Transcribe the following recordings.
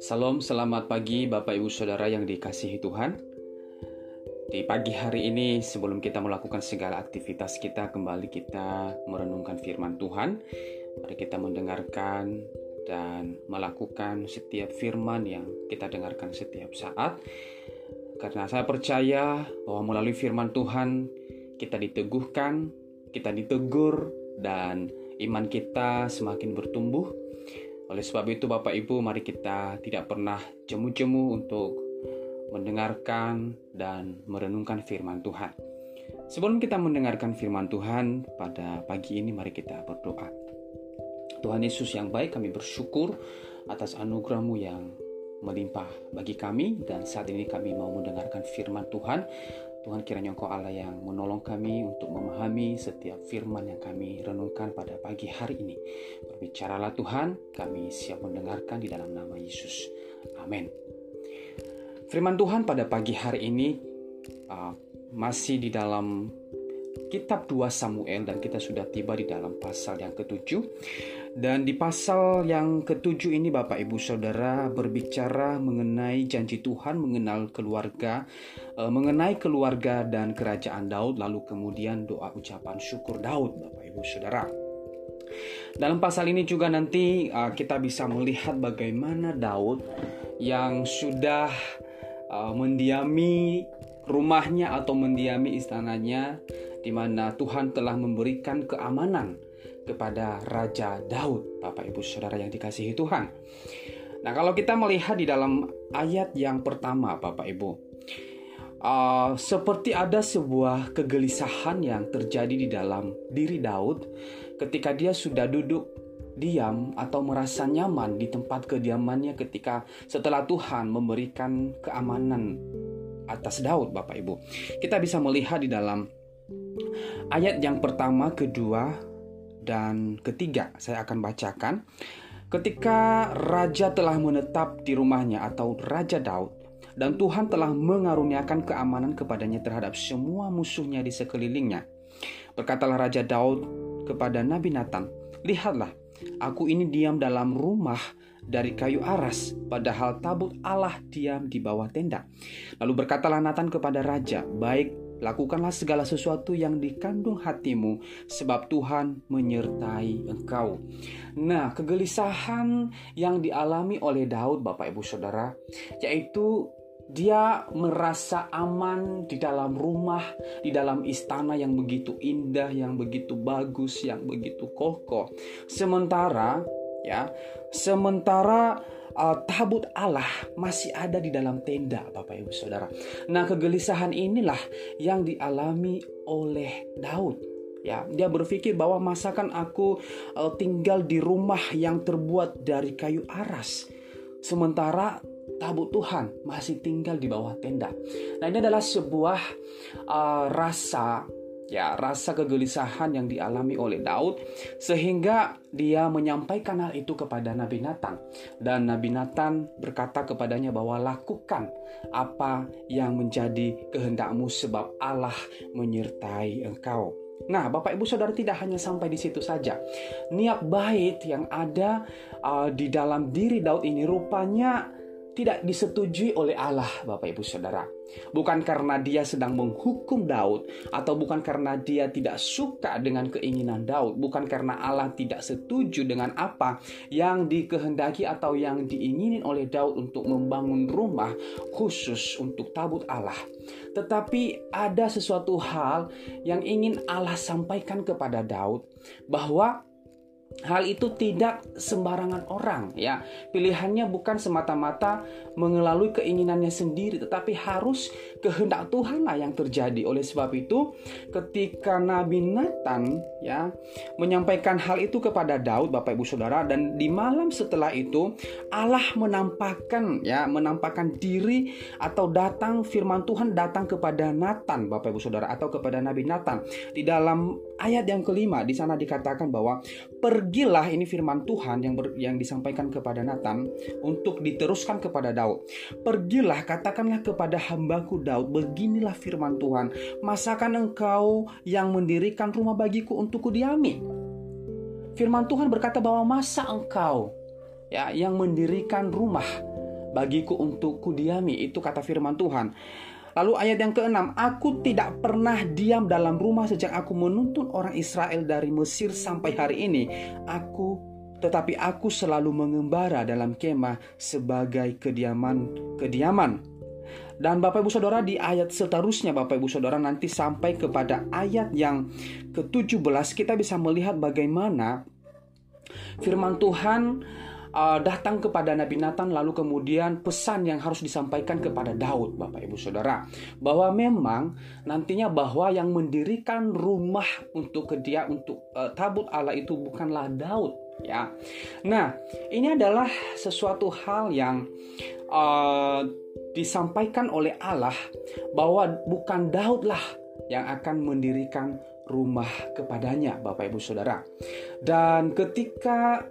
Salam, selamat pagi Bapak Ibu Saudara yang dikasihi Tuhan. Di pagi hari ini sebelum kita melakukan segala aktivitas kita kembali kita merenungkan firman Tuhan. Mari kita mendengarkan dan melakukan setiap firman yang kita dengarkan setiap saat. Karena saya percaya bahwa melalui firman Tuhan kita diteguhkan, kita ditegur dan iman kita semakin bertumbuh oleh sebab itu Bapak Ibu mari kita tidak pernah jemu-jemu untuk mendengarkan dan merenungkan firman Tuhan. Sebelum kita mendengarkan firman Tuhan pada pagi ini mari kita berdoa. Tuhan Yesus yang baik kami bersyukur atas anugerahmu yang melimpah bagi kami dan saat ini kami mau mendengarkan firman Tuhan Tuhan kiranya Engkau Allah yang menolong kami untuk memahami setiap firman yang kami renungkan pada pagi hari ini. Berbicaralah Tuhan, kami siap mendengarkan di dalam nama Yesus. Amin. Firman Tuhan pada pagi hari ini uh, masih di dalam kitab 2 Samuel dan kita sudah tiba di dalam pasal yang ketujuh. Dan di pasal yang ketujuh ini Bapak Ibu Saudara berbicara mengenai janji Tuhan mengenal keluarga, e, mengenai keluarga dan kerajaan Daud lalu kemudian doa ucapan syukur Daud Bapak Ibu Saudara. Dalam pasal ini juga nanti uh, kita bisa melihat bagaimana Daud yang sudah uh, mendiami rumahnya atau mendiami istananya di mana Tuhan telah memberikan keamanan kepada Raja Daud, Bapak Ibu Saudara yang dikasihi Tuhan. Nah, kalau kita melihat di dalam ayat yang pertama, Bapak Ibu, uh, seperti ada sebuah kegelisahan yang terjadi di dalam diri Daud ketika dia sudah duduk diam atau merasa nyaman di tempat kediamannya ketika setelah Tuhan memberikan keamanan atas Daud, Bapak Ibu. Kita bisa melihat di dalam ayat yang pertama, kedua, dan ketiga saya akan bacakan. Ketika raja telah menetap di rumahnya atau Raja Daud dan Tuhan telah mengaruniakan keamanan kepadanya terhadap semua musuhnya di sekelilingnya. Berkatalah Raja Daud kepada Nabi Nathan, "Lihatlah, aku ini diam dalam rumah dari kayu aras, padahal tabut Allah diam di bawah tenda." Lalu berkatalah Nathan kepada raja, "Baik, Lakukanlah segala sesuatu yang dikandung hatimu, sebab Tuhan menyertai engkau. Nah, kegelisahan yang dialami oleh Daud, Bapak Ibu Saudara, yaitu dia merasa aman di dalam rumah, di dalam istana yang begitu indah, yang begitu bagus, yang begitu kokoh. Sementara, ya, sementara uh, tabut Allah masih ada di dalam tenda, Bapak Ibu Saudara. Nah, kegelisahan inilah yang dialami oleh Daud. Ya, dia berpikir bahwa masakan aku uh, tinggal di rumah yang terbuat dari kayu aras, sementara tabut Tuhan masih tinggal di bawah tenda. Nah, ini adalah sebuah uh, rasa ya rasa kegelisahan yang dialami oleh Daud sehingga dia menyampaikan hal itu kepada Nabi Nathan dan Nabi Nathan berkata kepadanya bahwa lakukan apa yang menjadi kehendakmu sebab Allah menyertai engkau. Nah, Bapak Ibu Saudara tidak hanya sampai di situ saja. Niat baik yang ada uh, di dalam diri Daud ini rupanya tidak disetujui oleh Allah, Bapak Ibu Saudara. Bukan karena dia sedang menghukum Daud, atau bukan karena dia tidak suka dengan keinginan Daud, bukan karena Allah tidak setuju dengan apa yang dikehendaki atau yang diinginin oleh Daud untuk membangun rumah khusus untuk tabut Allah. Tetapi ada sesuatu hal yang ingin Allah sampaikan kepada Daud bahwa Hal itu tidak sembarangan orang ya. Pilihannya bukan semata-mata mengelalui keinginannya sendiri tetapi harus kehendak Tuhanlah yang terjadi. Oleh sebab itu ketika Nabi Nathan ya menyampaikan hal itu kepada Daud Bapak Ibu Saudara dan di malam setelah itu Allah menampakkan ya menampakkan diri atau datang firman Tuhan datang kepada Nathan Bapak Ibu Saudara atau kepada Nabi Nathan di dalam ayat yang kelima di sana dikatakan bahwa pergilah ini firman Tuhan yang ber, yang disampaikan kepada Nathan untuk diteruskan kepada Daud. Pergilah katakanlah kepada hambaku Daud, beginilah firman Tuhan, masakan engkau yang mendirikan rumah bagiku untuk kudiami. Firman Tuhan berkata bahwa masa engkau ya yang mendirikan rumah bagiku untuk kudiami itu kata firman Tuhan. Lalu ayat yang keenam, aku tidak pernah diam dalam rumah sejak aku menuntun orang Israel dari Mesir sampai hari ini. Aku tetapi aku selalu mengembara dalam kemah sebagai kediaman kediaman. Dan Bapak Ibu Saudara di ayat seterusnya Bapak Ibu Saudara nanti sampai kepada ayat yang ke-17 kita bisa melihat bagaimana firman Tuhan uh, datang kepada Nabi Nathan lalu kemudian pesan yang harus disampaikan kepada Daud Bapak Ibu Saudara bahwa memang nantinya bahwa yang mendirikan rumah untuk ke dia untuk uh, tabut Allah itu bukanlah Daud ya. Nah, ini adalah sesuatu hal yang uh, disampaikan oleh Allah bahwa bukan Daud lah yang akan mendirikan rumah kepadanya Bapak Ibu Saudara. Dan ketika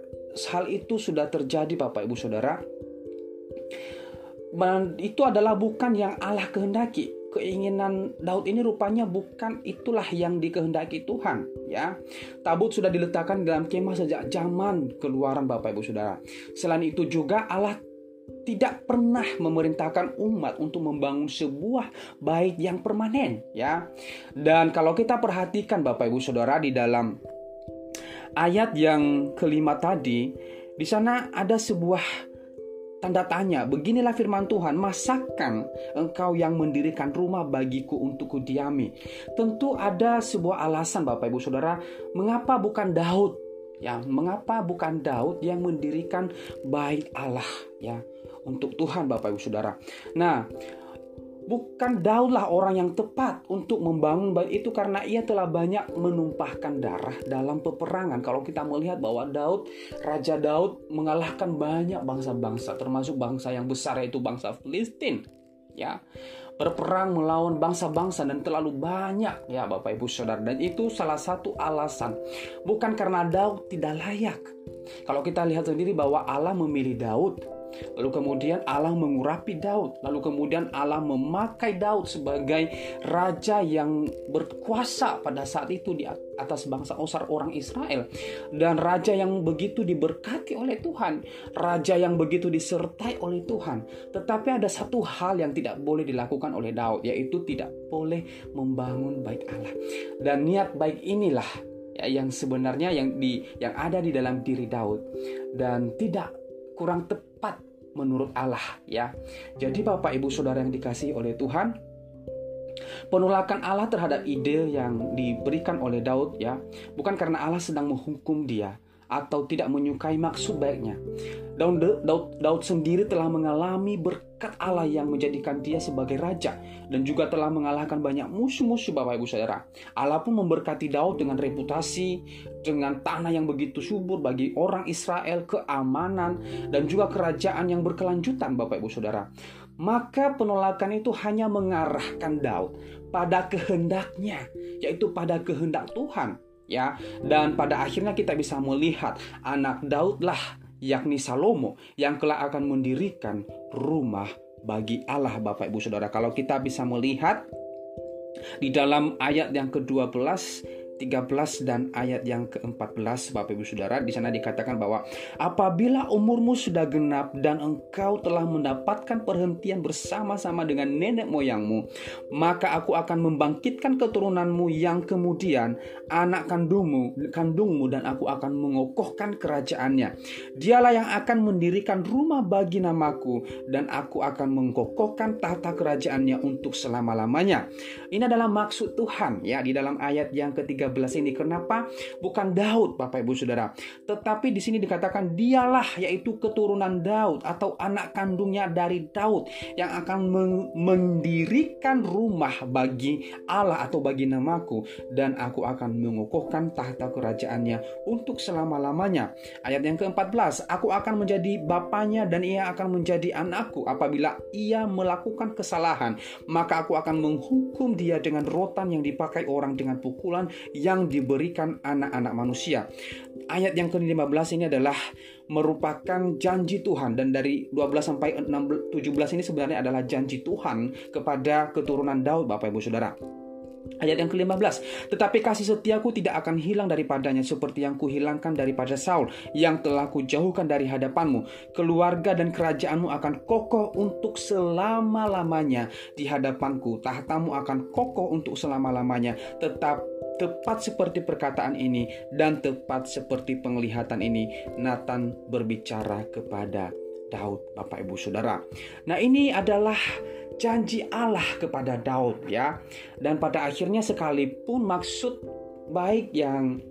hal itu sudah terjadi Bapak Ibu Saudara. Itu adalah bukan yang Allah kehendaki. Keinginan Daud ini rupanya bukan itulah yang dikehendaki Tuhan ya. Tabut sudah diletakkan dalam kemah sejak zaman keluaran Bapak Ibu Saudara. Selain itu juga Allah tidak pernah memerintahkan umat untuk membangun sebuah bait yang permanen ya. Dan kalau kita perhatikan Bapak Ibu Saudara di dalam ayat yang kelima tadi, di sana ada sebuah tanda tanya. Beginilah firman Tuhan, masakan engkau yang mendirikan rumah bagiku untuk kudiami. Tentu ada sebuah alasan Bapak Ibu Saudara, mengapa bukan Daud? Ya, mengapa bukan Daud yang mendirikan bait Allah ya untuk Tuhan Bapak Ibu Saudara. Nah, Bukan Daudlah orang yang tepat untuk membangun bait itu karena ia telah banyak menumpahkan darah dalam peperangan. Kalau kita melihat bahwa Daud, Raja Daud mengalahkan banyak bangsa-bangsa termasuk bangsa yang besar yaitu bangsa Filistin. Ya, berperang melawan bangsa-bangsa dan terlalu banyak ya Bapak Ibu Saudara dan itu salah satu alasan bukan karena Daud tidak layak. Kalau kita lihat sendiri bahwa Allah memilih Daud Lalu kemudian Allah mengurapi Daud. Lalu kemudian Allah memakai Daud sebagai raja yang berkuasa pada saat itu di atas bangsa Osar orang Israel. Dan raja yang begitu diberkati oleh Tuhan. Raja yang begitu disertai oleh Tuhan. Tetapi ada satu hal yang tidak boleh dilakukan oleh Daud. Yaitu tidak boleh membangun bait Allah. Dan niat baik inilah ya, yang sebenarnya yang di yang ada di dalam diri Daud dan tidak kurang tepat menurut Allah ya. Jadi Bapak Ibu Saudara yang dikasih oleh Tuhan, penolakan Allah terhadap ide yang diberikan oleh Daud ya, bukan karena Allah sedang menghukum dia, atau tidak menyukai maksud baiknya. Daud, Daud, Daud sendiri telah mengalami berkat Allah yang menjadikan dia sebagai raja dan juga telah mengalahkan banyak musuh-musuh Bapak Ibu Saudara. Allah pun memberkati Daud dengan reputasi, dengan tanah yang begitu subur bagi orang Israel, keamanan dan juga kerajaan yang berkelanjutan Bapak Ibu Saudara. Maka penolakan itu hanya mengarahkan Daud pada kehendaknya, yaitu pada kehendak Tuhan ya. Dan pada akhirnya kita bisa melihat anak Daud lah yakni Salomo yang kelak akan mendirikan rumah bagi Allah Bapak Ibu Saudara. Kalau kita bisa melihat di dalam ayat yang ke-12 13 dan ayat yang ke-14 Bapak Ibu Saudara di sana dikatakan bahwa apabila umurmu sudah genap dan engkau telah mendapatkan perhentian bersama-sama dengan nenek moyangmu maka aku akan membangkitkan keturunanmu yang kemudian anak kandungmu kandungmu dan aku akan mengokohkan kerajaannya. Dialah yang akan mendirikan rumah bagi namaku dan aku akan mengkokohkan tahta kerajaannya untuk selama-lamanya. Ini adalah maksud Tuhan ya di dalam ayat yang ketiga 13 ini. Kenapa? Bukan Daud, Bapak Ibu Saudara. Tetapi di sini dikatakan dialah yaitu keturunan Daud atau anak kandungnya dari Daud yang akan mendirikan rumah bagi Allah atau bagi namaku dan aku akan mengukuhkan tahta kerajaannya untuk selama-lamanya. Ayat yang ke-14, aku akan menjadi bapaknya dan ia akan menjadi anakku apabila ia melakukan kesalahan, maka aku akan menghukum dia dengan rotan yang dipakai orang dengan pukulan yang diberikan anak-anak manusia. Ayat yang ke-15 ini adalah merupakan janji Tuhan dan dari 12 sampai 16, 17 ini sebenarnya adalah janji Tuhan kepada keturunan Daud Bapak Ibu Saudara. Ayat yang ke-15 Tetapi kasih setiaku tidak akan hilang daripadanya Seperti yang kuhilangkan daripada Saul Yang telah kujauhkan dari hadapanmu Keluarga dan kerajaanmu akan kokoh untuk selama-lamanya Di hadapanku Tahtamu akan kokoh untuk selama-lamanya Tetap tepat seperti perkataan ini Dan tepat seperti penglihatan ini Nathan berbicara kepada Daud Bapak Ibu Saudara Nah ini adalah janji Allah kepada Daud ya. Dan pada akhirnya sekalipun maksud baik yang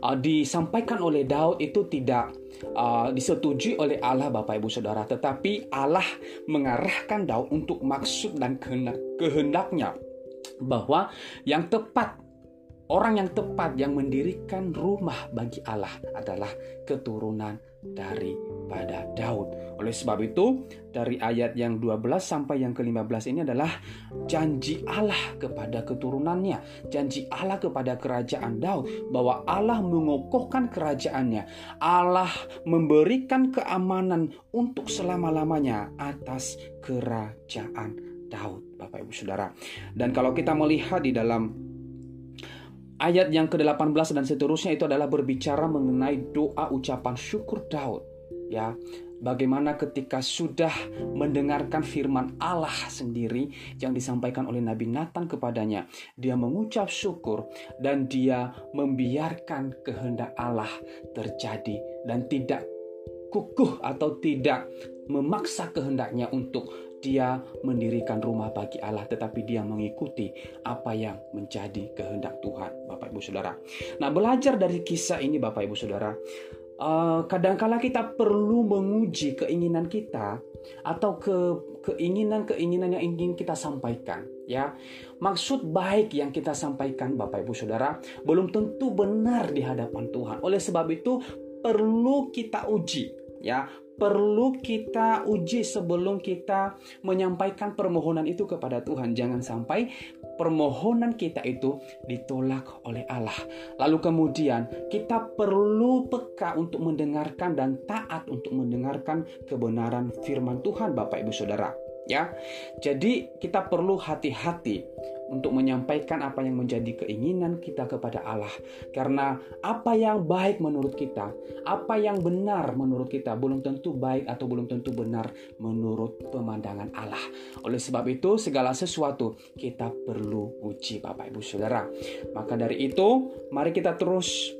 uh, disampaikan oleh Daud itu tidak uh, disetujui oleh Allah Bapak Ibu Saudara, tetapi Allah mengarahkan Daud untuk maksud dan kehendak, kehendaknya bahwa yang tepat orang yang tepat yang mendirikan rumah bagi Allah adalah keturunan daripada Daud. Oleh sebab itu, dari ayat yang 12 sampai yang ke-15 ini adalah janji Allah kepada keturunannya, janji Allah kepada kerajaan Daud bahwa Allah mengokohkan kerajaannya. Allah memberikan keamanan untuk selama-lamanya atas kerajaan Daud, Bapak Ibu Saudara. Dan kalau kita melihat di dalam Ayat yang ke-18 dan seterusnya itu adalah berbicara mengenai doa ucapan syukur Daud. Ya, bagaimana ketika sudah mendengarkan firman Allah sendiri yang disampaikan oleh Nabi Nathan kepadanya, dia mengucap syukur dan dia membiarkan kehendak Allah terjadi dan tidak kukuh atau tidak memaksa kehendaknya untuk dia mendirikan rumah bagi Allah, tetapi dia mengikuti apa yang menjadi kehendak Tuhan, Bapak Ibu Saudara. Nah, belajar dari kisah ini, Bapak Ibu Saudara, uh, kadangkala kita perlu menguji keinginan kita atau ke keinginan-keinginan yang ingin kita sampaikan, ya. Maksud baik yang kita sampaikan, Bapak Ibu Saudara, belum tentu benar di hadapan Tuhan. Oleh sebab itu, perlu kita uji, ya perlu kita uji sebelum kita menyampaikan permohonan itu kepada Tuhan. Jangan sampai permohonan kita itu ditolak oleh Allah. Lalu kemudian kita perlu peka untuk mendengarkan dan taat untuk mendengarkan kebenaran firman Tuhan Bapak Ibu Saudara. Ya. Jadi kita perlu hati-hati untuk menyampaikan apa yang menjadi keinginan kita kepada Allah. Karena apa yang baik menurut kita, apa yang benar menurut kita belum tentu baik atau belum tentu benar menurut pemandangan Allah. Oleh sebab itu, segala sesuatu kita perlu uji Bapak Ibu Saudara. Maka dari itu, mari kita terus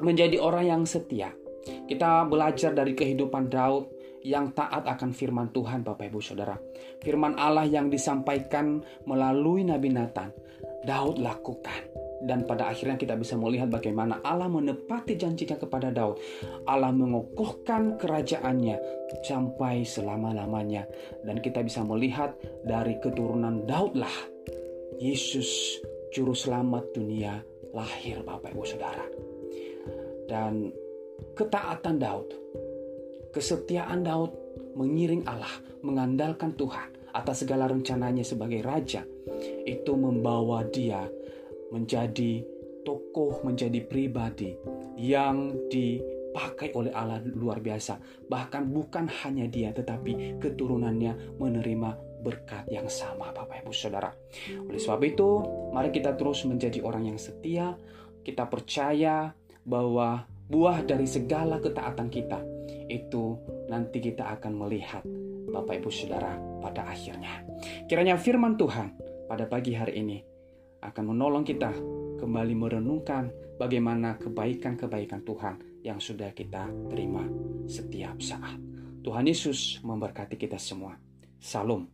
menjadi orang yang setia. Kita belajar dari kehidupan Daud, yang taat akan firman Tuhan Bapak Ibu Saudara. Firman Allah yang disampaikan melalui Nabi Nathan, Daud lakukan. Dan pada akhirnya kita bisa melihat bagaimana Allah menepati janjinya kepada Daud. Allah mengokohkan kerajaannya sampai selama-lamanya. Dan kita bisa melihat dari keturunan Daudlah Yesus Juru Selamat dunia lahir Bapak Ibu Saudara. Dan ketaatan Daud Kesetiaan Daud mengiring Allah, mengandalkan Tuhan atas segala rencananya sebagai raja. Itu membawa dia menjadi tokoh, menjadi pribadi yang dipakai oleh Allah luar biasa. Bahkan bukan hanya dia, tetapi keturunannya menerima berkat yang sama Bapak Ibu Saudara. Oleh sebab itu, mari kita terus menjadi orang yang setia. Kita percaya bahwa buah dari segala ketaatan kita itu nanti kita akan melihat Bapak Ibu Saudara pada akhirnya. Kiranya firman Tuhan pada pagi hari ini akan menolong kita kembali merenungkan bagaimana kebaikan-kebaikan Tuhan yang sudah kita terima setiap saat. Tuhan Yesus memberkati kita semua. Salam.